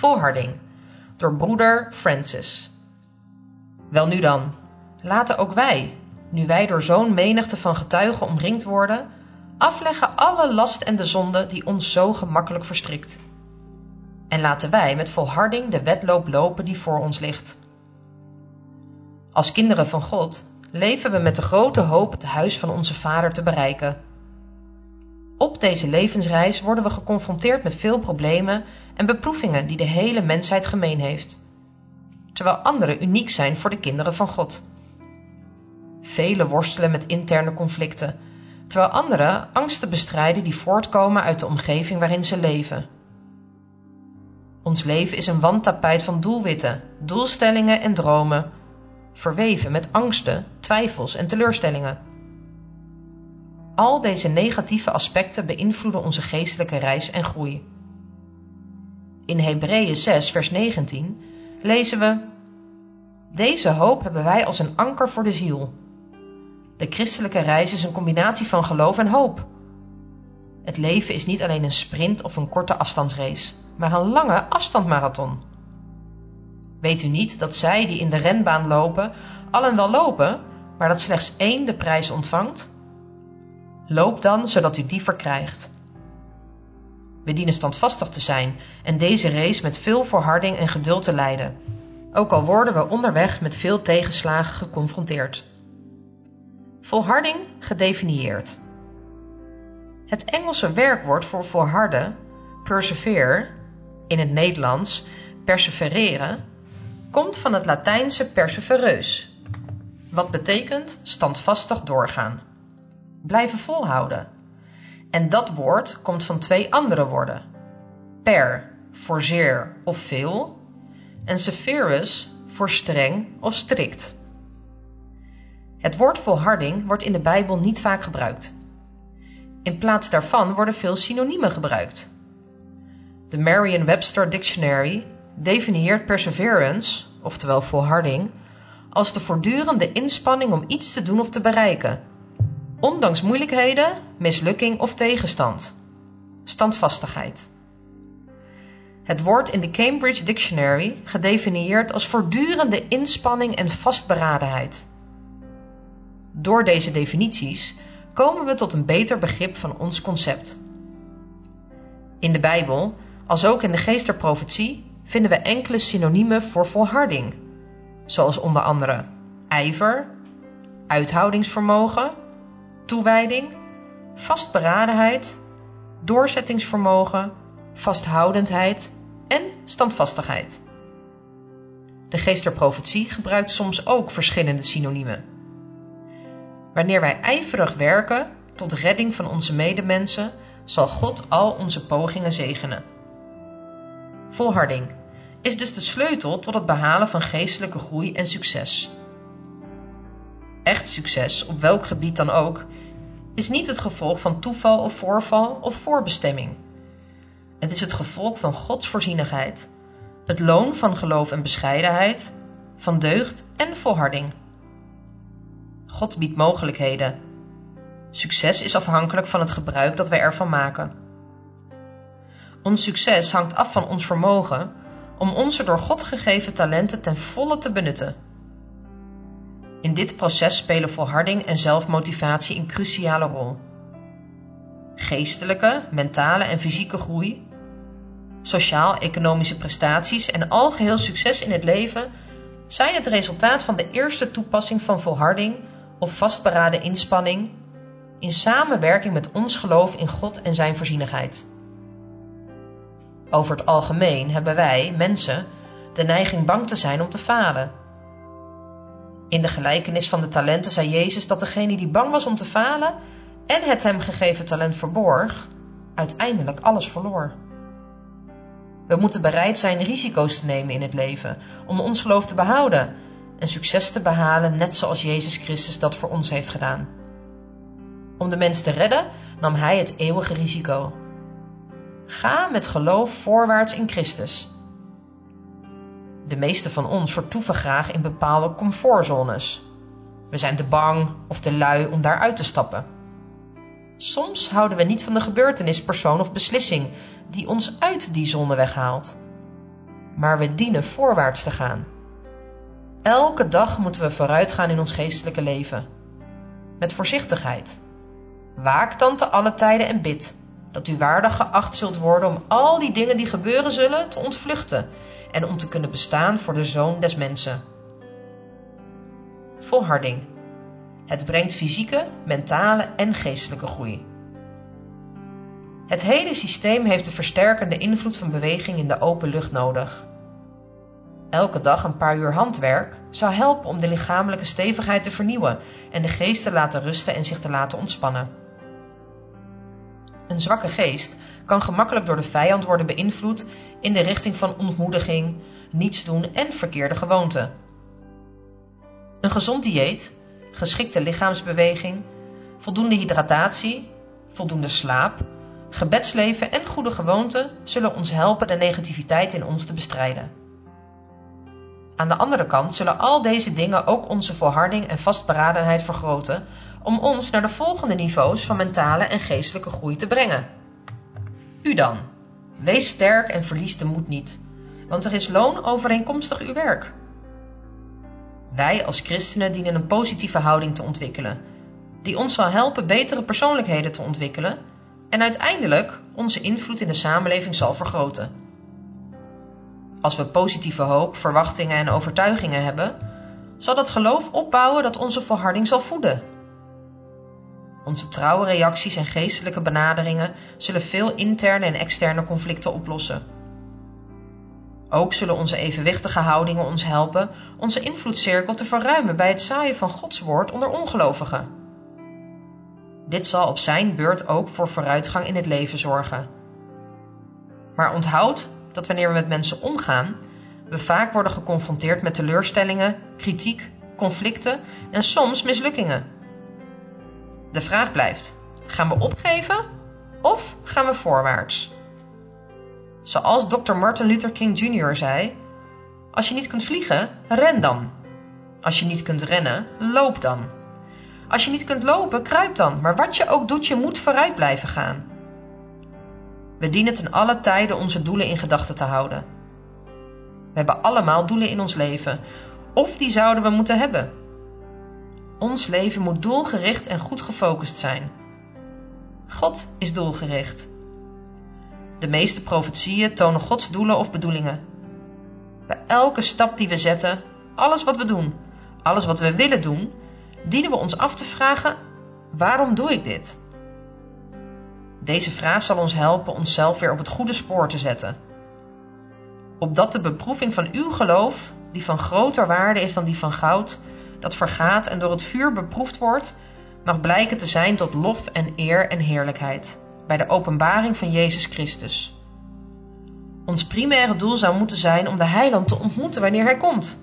Volharding door broeder Francis. Welnu dan, laten ook wij, nu wij door zo'n menigte van getuigen omringd worden, afleggen alle last en de zonde die ons zo gemakkelijk verstrikt. En laten wij met volharding de wedloop lopen die voor ons ligt. Als kinderen van God leven we met de grote hoop het huis van onze Vader te bereiken. Op deze levensreis worden we geconfronteerd met veel problemen en beproevingen die de hele mensheid gemeen heeft, terwijl andere uniek zijn voor de kinderen van God. Velen worstelen met interne conflicten, terwijl anderen angsten bestrijden die voortkomen uit de omgeving waarin ze leven. Ons leven is een wandtapijt van doelwitten, doelstellingen en dromen, verweven met angsten, twijfels en teleurstellingen. Al deze negatieve aspecten beïnvloeden onze geestelijke reis en groei. In Hebreeën 6, vers 19 lezen we: Deze hoop hebben wij als een anker voor de ziel. De christelijke reis is een combinatie van geloof en hoop. Het leven is niet alleen een sprint of een korte afstandsrace, maar een lange afstandmarathon. Weet u niet dat zij die in de renbaan lopen, allen wel lopen, maar dat slechts één de prijs ontvangt? Loop dan, zodat u die verkrijgt. We dienen standvastig te zijn en deze race met veel volharding en geduld te leiden, ook al worden we onderweg met veel tegenslagen geconfronteerd. Volharding gedefinieerd. Het Engelse werkwoord voor volharden, persevere, in het Nederlands persevereren, komt van het Latijnse persevereus, wat betekent standvastig doorgaan. Blijven volhouden. En dat woord komt van twee andere woorden. Per voor zeer of veel en severus voor streng of strikt. Het woord volharding wordt in de Bijbel niet vaak gebruikt. In plaats daarvan worden veel synoniemen gebruikt. De Merriam-Webster Dictionary definieert perseverance, oftewel volharding, als de voortdurende inspanning om iets te doen of te bereiken, ondanks moeilijkheden, mislukking of tegenstand. Standvastigheid. Het woord in de Cambridge Dictionary gedefinieerd als voortdurende inspanning en vastberadenheid. Door deze definities komen we tot een beter begrip van ons concept. In de Bijbel, als ook in de geesterprofetie, vinden we enkele synoniemen voor volharding, zoals onder andere ijver, uithoudingsvermogen, toewijding, vastberadenheid, doorzettingsvermogen, vasthoudendheid en standvastigheid. De geest der profetie gebruikt soms ook verschillende synoniemen. Wanneer wij ijverig werken tot redding van onze medemensen, zal God al onze pogingen zegenen. Volharding is dus de sleutel tot het behalen van geestelijke groei en succes. Echt succes, op welk gebied dan ook, is niet het gevolg van toeval of voorval of voorbestemming. Het is het gevolg van Gods voorzienigheid, het loon van geloof en bescheidenheid, van deugd en volharding. God biedt mogelijkheden. Succes is afhankelijk van het gebruik dat wij ervan maken. Ons succes hangt af van ons vermogen om onze door God gegeven talenten ten volle te benutten. In dit proces spelen volharding en zelfmotivatie een cruciale rol. Geestelijke, mentale en fysieke groei, sociaal-economische prestaties en algeheel succes in het leven zijn het resultaat van de eerste toepassing van volharding of vastberaden inspanning in samenwerking met ons geloof in God en Zijn voorzienigheid. Over het algemeen hebben wij, mensen, de neiging bang te zijn om te falen. In de gelijkenis van de talenten zei Jezus dat degene die bang was om te falen en het hem gegeven talent verborg, uiteindelijk alles verloor. We moeten bereid zijn risico's te nemen in het leven om ons geloof te behouden en succes te behalen, net zoals Jezus Christus dat voor ons heeft gedaan. Om de mens te redden nam hij het eeuwige risico. Ga met geloof voorwaarts in Christus. De meeste van ons vertoeven graag in bepaalde comfortzones. We zijn te bang of te lui om daaruit te stappen. Soms houden we niet van de gebeurtenis, persoon of beslissing die ons uit die zone weghaalt. maar we dienen voorwaarts te gaan. Elke dag moeten we vooruitgaan in ons geestelijke leven. Met voorzichtigheid. Waak dan te alle tijden en bid dat u waardig geacht zult worden om al die dingen die gebeuren zullen te ontvluchten en om te kunnen bestaan voor de Zoon des Mensen. Volharding. Het brengt fysieke, mentale en geestelijke groei. Het hele systeem heeft de versterkende invloed van beweging in de open lucht nodig. Elke dag een paar uur handwerk zou helpen om de lichamelijke stevigheid te vernieuwen en de geest te laten rusten en zich te laten ontspannen. Een zwakke geest kan gemakkelijk door de vijand worden beïnvloed in de richting van ontmoediging, niets doen en verkeerde gewoonten. Een gezond dieet, geschikte lichaamsbeweging, voldoende hydratatie, voldoende slaap, gebedsleven en goede gewoonten zullen ons helpen de negativiteit in ons te bestrijden. Aan de andere kant zullen al deze dingen ook onze volharding en vastberadenheid vergroten om ons naar de volgende niveaus van mentale en geestelijke groei te brengen. U dan, wees sterk en verlies de moed niet, want er is loon overeenkomstig uw werk. Wij als christenen dienen een positieve houding te ontwikkelen, die ons zal helpen betere persoonlijkheden te ontwikkelen en uiteindelijk onze invloed in de samenleving zal vergroten. Als we positieve hoop, verwachtingen en overtuigingen hebben, zal dat geloof opbouwen dat onze volharding zal voeden. Onze trouwe reacties en geestelijke benaderingen zullen veel interne en externe conflicten oplossen. Ook zullen onze evenwichtige houdingen ons helpen onze invloedcirkel te verruimen bij het zaaien van Gods woord onder ongelovigen. Dit zal op zijn beurt ook voor vooruitgang in het leven zorgen. Maar onthoud dat wanneer we met mensen omgaan, we vaak worden geconfronteerd met teleurstellingen, kritiek, conflicten en soms mislukkingen. De vraag blijft: gaan we opgeven of gaan we voorwaarts? Zoals Dr. Martin Luther King Jr. zei: Als je niet kunt vliegen, ren dan. Als je niet kunt rennen, loop dan. Als je niet kunt lopen, kruip dan. Maar wat je ook doet, je moet vooruit blijven gaan. We dienen ten alle tijden onze doelen in gedachten te houden. We hebben allemaal doelen in ons leven, of die zouden we moeten hebben. Ons leven moet doelgericht en goed gefocust zijn. God is doelgericht. De meeste profetieën tonen Gods doelen of bedoelingen. Bij elke stap die we zetten, alles wat we doen, alles wat we willen doen, dienen we ons af te vragen: waarom doe ik dit? Deze vraag zal ons helpen onszelf weer op het goede spoor te zetten. Opdat de beproeving van uw geloof, die van groter waarde is dan die van goud, dat vergaat en door het vuur beproefd wordt, mag blijken te zijn tot lof en eer en heerlijkheid bij de openbaring van Jezus Christus. Ons primaire doel zou moeten zijn om de heiland te ontmoeten wanneer hij komt.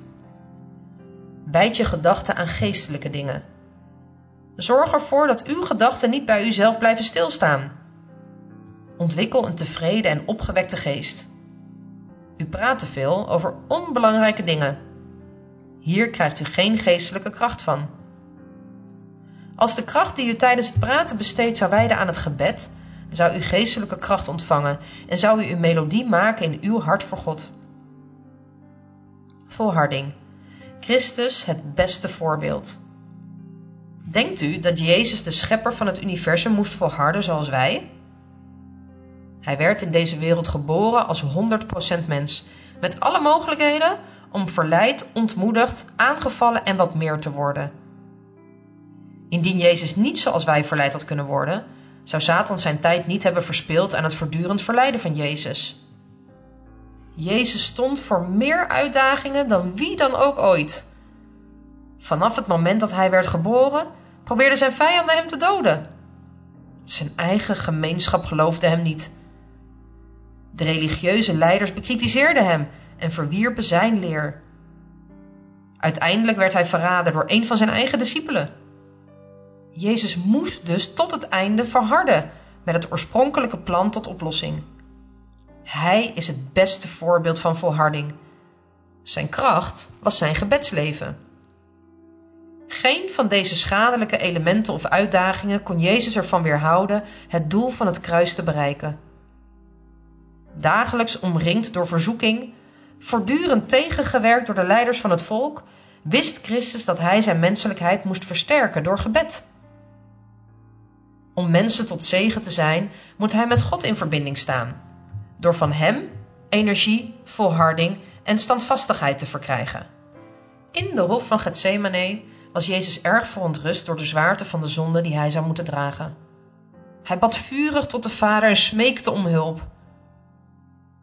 Wijd je gedachten aan geestelijke dingen. Zorg ervoor dat uw gedachten niet bij uzelf blijven stilstaan. Ontwikkel een tevreden en opgewekte geest. U praat te veel over onbelangrijke dingen. Hier krijgt u geen geestelijke kracht van. Als de kracht die u tijdens het praten besteedt zou wijden aan het gebed, zou u geestelijke kracht ontvangen en zou u een melodie maken in uw hart voor God. Volharding. Christus het beste voorbeeld. Denkt u dat Jezus de schepper van het universum moest volharden zoals wij? Hij werd in deze wereld geboren als 100% mens, met alle mogelijkheden om verleid, ontmoedigd, aangevallen en wat meer te worden. Indien Jezus niet zoals wij verleid had kunnen worden, zou Satan zijn tijd niet hebben verspild aan het voortdurend verleiden van Jezus. Jezus stond voor meer uitdagingen dan wie dan ook ooit. Vanaf het moment dat hij werd geboren, probeerden zijn vijanden hem te doden. Zijn eigen gemeenschap geloofde hem niet. De religieuze leiders bekritiseerden hem en verwierpen zijn leer. Uiteindelijk werd hij verraden door een van zijn eigen discipelen. Jezus moest dus tot het einde verharden met het oorspronkelijke plan tot oplossing. Hij is het beste voorbeeld van volharding. Zijn kracht was zijn gebedsleven. Geen van deze schadelijke elementen of uitdagingen kon Jezus ervan weerhouden het doel van het kruis te bereiken. Dagelijks omringd door verzoeking, voortdurend tegengewerkt door de leiders van het volk, wist Christus dat hij zijn menselijkheid moest versterken door gebed. Om mensen tot zegen te zijn, moet hij met God in verbinding staan, door van hem energie, volharding en standvastigheid te verkrijgen. In de hof van Gethsemane was Jezus erg verontrust door de zwaarte van de zonde die hij zou moeten dragen. Hij bad vurig tot de Vader en smeekte om hulp.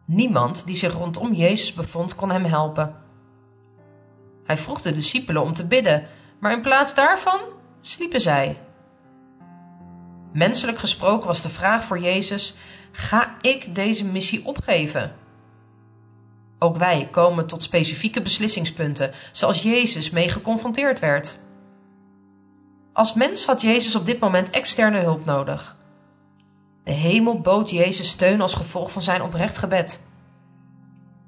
Niemand die zich rondom Jezus bevond kon hem helpen. Hij vroeg de discipelen om te bidden, maar in plaats daarvan sliepen zij. Menselijk gesproken was de vraag voor Jezus: ga ik deze missie opgeven? Ook wij komen tot specifieke beslissingspunten, zoals Jezus mee geconfronteerd werd. Als mens had Jezus op dit moment externe hulp nodig. De hemel bood Jezus steun als gevolg van zijn oprecht gebed.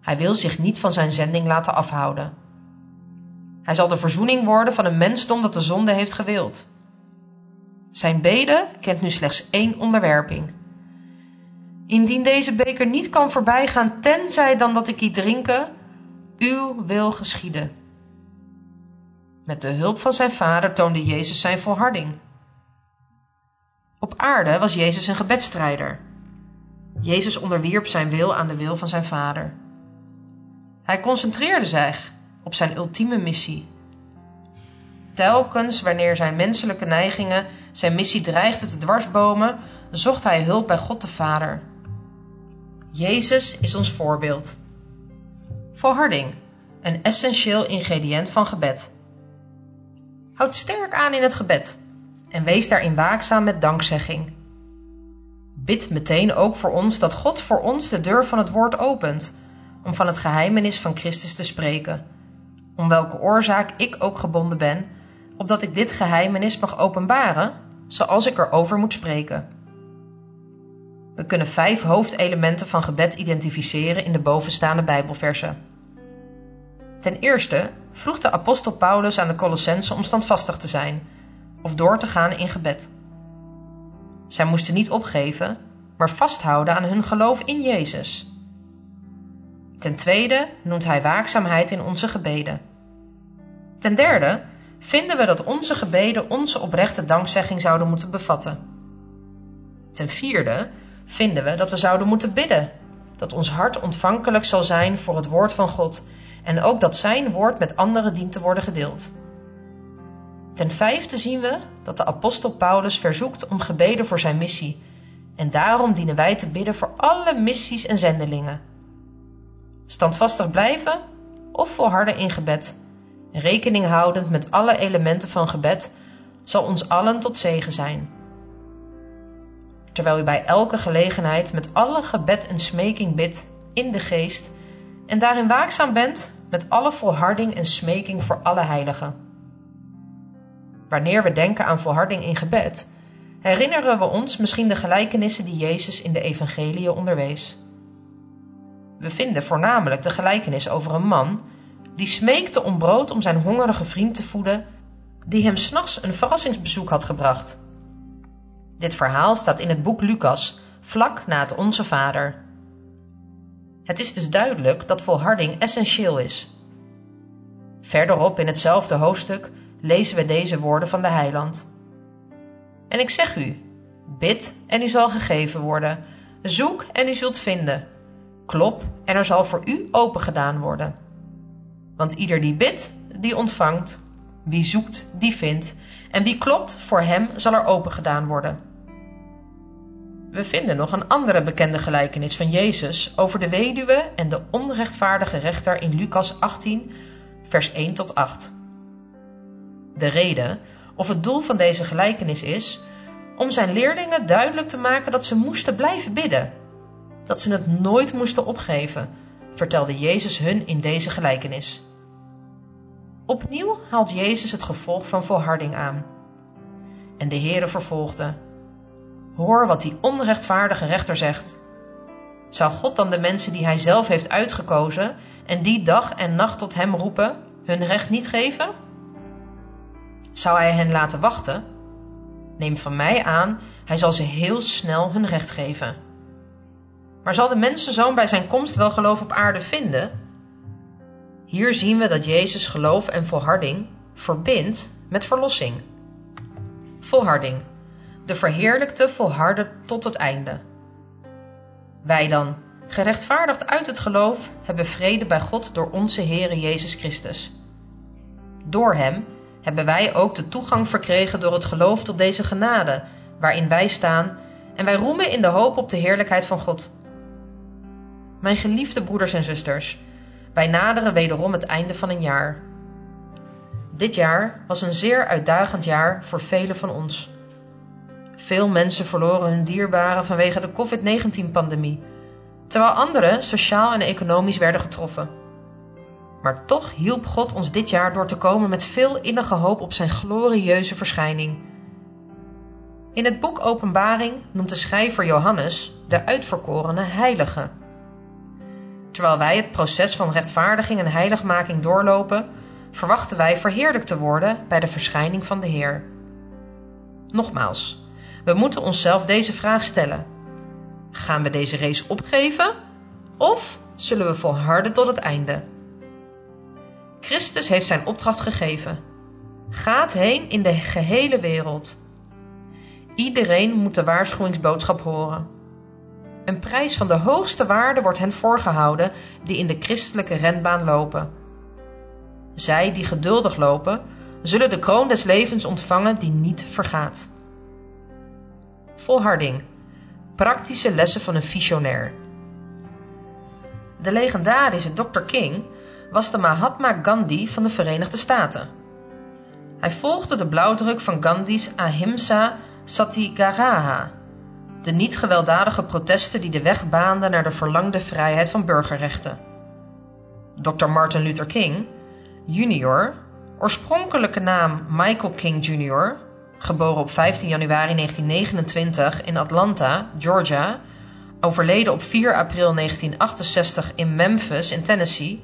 Hij wil zich niet van zijn zending laten afhouden. Hij zal de verzoening worden van een mensdom dat de zonde heeft gewild. Zijn bede kent nu slechts één onderwerping. Indien deze beker niet kan voorbijgaan, tenzij dan dat ik die drinken, uw wil geschieden. Met de hulp van zijn vader toonde Jezus zijn volharding. Op aarde was Jezus een gebedstrijder. Jezus onderwierp zijn wil aan de wil van zijn vader. Hij concentreerde zich op zijn ultieme missie. Telkens wanneer zijn menselijke neigingen zijn missie dreigden te dwarsbomen, zocht hij hulp bij God de Vader. Jezus is ons voorbeeld. Volharding, een essentieel ingrediënt van gebed. Houd sterk aan in het gebed en wees daarin waakzaam met dankzegging. Bid meteen ook voor ons dat God voor ons de deur van het woord opent, om van het geheimenis van Christus te spreken, om welke oorzaak ik ook gebonden ben, opdat ik dit geheimenis mag openbaren, zoals ik erover moet spreken. We kunnen vijf hoofdelementen van gebed identificeren in de bovenstaande Bijbelversen. Ten eerste vroeg de apostel Paulus aan de Colossensen om standvastig te zijn of door te gaan in gebed. Zij moesten niet opgeven, maar vasthouden aan hun geloof in Jezus. Ten tweede noemt hij waakzaamheid in onze gebeden. Ten derde vinden we dat onze gebeden onze oprechte dankzegging zouden moeten bevatten. Ten vierde vinden we dat we zouden moeten bidden, dat ons hart ontvankelijk zal zijn voor het woord van God en ook dat Zijn woord met anderen dient te worden gedeeld. Ten vijfde zien we dat de apostel Paulus verzoekt om gebeden voor zijn missie en daarom dienen wij te bidden voor alle missies en zendelingen. Standvastig blijven of volharden in gebed, rekening houdend met alle elementen van gebed, zal ons allen tot zegen zijn terwijl u bij elke gelegenheid met alle gebed en smeking bidt in de geest en daarin waakzaam bent met alle volharding en smeking voor alle heiligen. Wanneer we denken aan volharding in gebed, herinneren we ons misschien de gelijkenissen die Jezus in de Evangelie onderwees. We vinden voornamelijk de gelijkenis over een man die smeekte om brood om zijn hongerige vriend te voeden, die hem s'nachts een verrassingsbezoek had gebracht dit verhaal staat in het boek Lucas, vlak na het Onze Vader. Het is dus duidelijk dat volharding essentieel is. Verderop in hetzelfde hoofdstuk lezen we deze woorden van de Heiland. En ik zeg u: bid en u zal gegeven worden, zoek en u zult vinden, klop en er zal voor u opengedaan worden. Want ieder die bidt, die ontvangt, wie zoekt, die vindt, en wie klopt, voor hem zal er opengedaan worden. We vinden nog een andere bekende gelijkenis van Jezus over de weduwe en de onrechtvaardige rechter in Lucas 18, vers 1 tot 8. De reden of het doel van deze gelijkenis is om zijn leerlingen duidelijk te maken dat ze moesten blijven bidden, dat ze het nooit moesten opgeven, vertelde Jezus hun in deze gelijkenis. Opnieuw haalt Jezus het gevolg van volharding aan. En de Heere vervolgde: Hoor wat die onrechtvaardige rechter zegt. Zou God dan de mensen die hij zelf heeft uitgekozen en die dag en nacht tot hem roepen, hun recht niet geven? Zou hij hen laten wachten? Neem van mij aan, hij zal ze heel snel hun recht geven. Maar zal de mensenzoon bij zijn komst wel geloof op aarde vinden? Hier zien we dat Jezus geloof en volharding verbindt met verlossing. Volharding. De verheerlijkte volharden tot het einde. Wij dan, gerechtvaardigd uit het geloof, hebben vrede bij God door onze Heere Jezus Christus. Door Hem hebben wij ook de toegang verkregen door het geloof tot deze genade, waarin wij staan, en wij roemen in de hoop op de heerlijkheid van God. Mijn geliefde broeders en zusters, wij naderen wederom het einde van een jaar. Dit jaar was een zeer uitdagend jaar voor velen van ons. Veel mensen verloren hun dierbaren vanwege de COVID-19-pandemie, terwijl anderen sociaal en economisch werden getroffen. Maar toch hielp God ons dit jaar door te komen met veel innige hoop op zijn glorieuze verschijning. In het boek Openbaring noemt de schrijver Johannes de uitverkorene heilige. Terwijl wij het proces van rechtvaardiging en heiligmaking doorlopen, verwachten wij verheerlijkt te worden bij de verschijning van de Heer. Nogmaals, we moeten onszelf deze vraag stellen: gaan we deze race opgeven of zullen we volharden tot het einde? Christus heeft zijn opdracht gegeven. Gaat heen in de gehele wereld. Iedereen moet de waarschuwingsboodschap horen. Een prijs van de hoogste waarde wordt hen voorgehouden die in de christelijke renbaan lopen. Zij die geduldig lopen, zullen de kroon des levens ontvangen die niet vergaat. Volharding. Praktische lessen van een visionair. De legendarische Dr. King was de Mahatma Gandhi van de Verenigde Staten. Hij volgde de blauwdruk van Gandhi's Ahimsa Satyagraha, de niet gewelddadige protesten die de weg baanden naar de verlangde vrijheid van burgerrechten. Dr. Martin Luther King, junior, oorspronkelijke naam Michael King Jr., geboren op 15 januari 1929 in Atlanta, Georgia, overleden op 4 april 1968 in Memphis in Tennessee,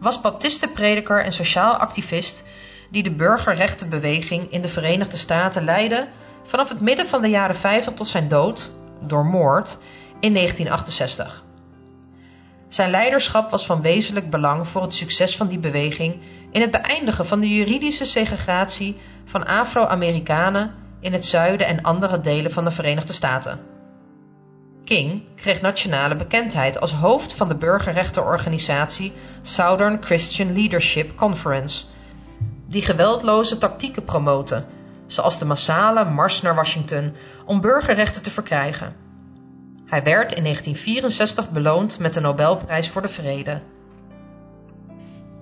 was baptistenprediker en sociaal activist die de burgerrechtenbeweging in de Verenigde Staten leidde vanaf het midden van de jaren 50 tot zijn dood, door moord, in 1968. Zijn leiderschap was van wezenlijk belang voor het succes van die beweging in het beëindigen van de juridische segregatie van Afro-Amerikanen in het zuiden en andere delen van de Verenigde Staten. King kreeg nationale bekendheid als hoofd van de burgerrechtenorganisatie Southern Christian Leadership Conference, die geweldloze tactieken promoten, zoals de massale mars naar Washington om burgerrechten te verkrijgen. Hij werd in 1964 beloond met de Nobelprijs voor de Vrede.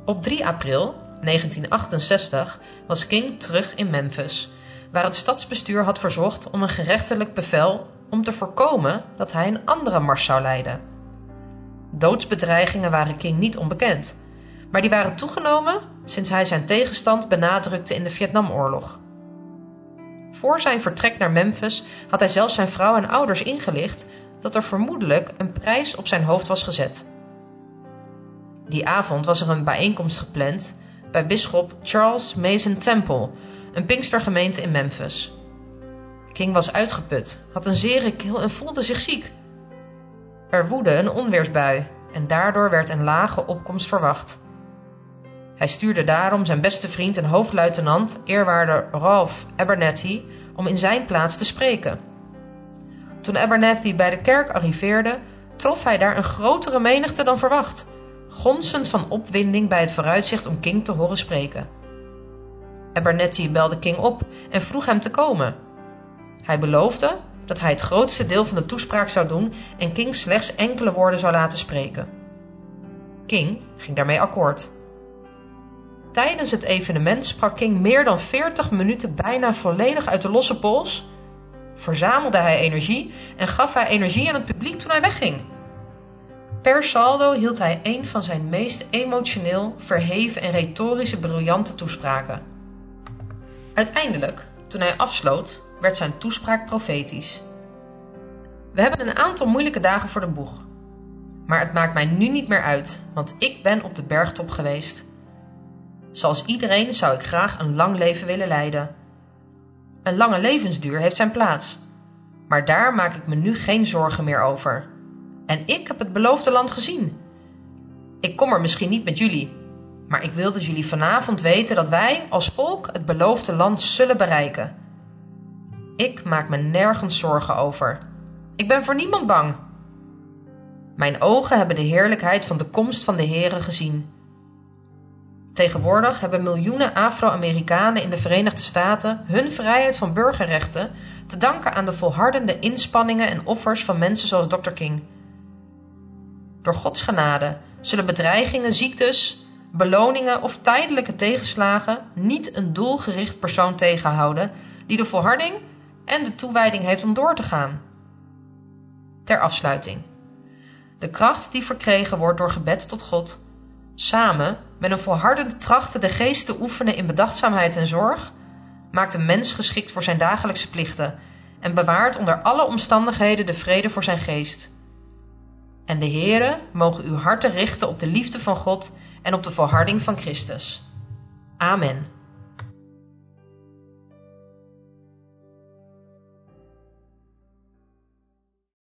Op 3 april 1968 was King terug in Memphis, waar het stadsbestuur had verzocht om een gerechtelijk bevel om te voorkomen dat hij een andere mars zou leiden. Doodsbedreigingen waren King niet onbekend, maar die waren toegenomen sinds hij zijn tegenstand benadrukte in de Vietnamoorlog. Voor zijn vertrek naar Memphis had hij zelfs zijn vrouw en ouders ingelicht dat er vermoedelijk een prijs op zijn hoofd was gezet. Die avond was er een bijeenkomst gepland bij bisschop Charles Mason Temple, een Pinkstergemeente in Memphis. King was uitgeput, had een zere keel en voelde zich ziek. Er woedde een onweersbui en daardoor werd een lage opkomst verwacht. Hij stuurde daarom zijn beste vriend en hoofdluitenant, eerwaarde Ralph Abernathy, om in zijn plaats te spreken. Toen Abernathy bij de kerk arriveerde, trof hij daar een grotere menigte dan verwacht, gonsend van opwinding bij het vooruitzicht om King te horen spreken. Abernathy belde King op en vroeg hem te komen. Hij beloofde dat hij het grootste deel van de toespraak zou doen en King slechts enkele woorden zou laten spreken. King ging daarmee akkoord. Tijdens het evenement sprak King meer dan 40 minuten bijna volledig uit de losse pols, verzamelde hij energie en gaf hij energie aan het publiek toen hij wegging. Per saldo hield hij een van zijn meest emotioneel, verheven en retorische briljante toespraken. Uiteindelijk, toen hij afsloot, werd zijn toespraak profetisch. We hebben een aantal moeilijke dagen voor de boeg. Maar het maakt mij nu niet meer uit, want ik ben op de bergtop geweest. Zoals iedereen zou ik graag een lang leven willen leiden. Een lange levensduur heeft zijn plaats, maar daar maak ik me nu geen zorgen meer over. En ik heb het beloofde land gezien. Ik kom er misschien niet met jullie, Maar ik wil dat jullie vanavond weten dat wij als volk het beloofde land zullen bereiken. Ik maak me nergens zorgen over. Ik ben voor niemand bang. Mijn ogen hebben de heerlijkheid van de komst van de Here gezien. Tegenwoordig hebben miljoenen Afro-Amerikanen in de Verenigde Staten hun vrijheid van burgerrechten te danken aan de volhardende inspanningen en offers van mensen zoals Dr. King. Door Gods genade zullen bedreigingen, ziektes, beloningen of tijdelijke tegenslagen niet een doelgericht persoon tegenhouden die de volharding en de toewijding heeft om door te gaan. Ter afsluiting. De kracht die verkregen wordt door gebed tot God, samen met een volhardend trachten de geest te oefenen in bedachtzaamheid en zorg, maakt een mens geschikt voor zijn dagelijkse plichten en bewaart onder alle omstandigheden de vrede voor zijn geest. En de Heere mogen uw harten richten op de liefde van God en op de volharding van Christus. Amen.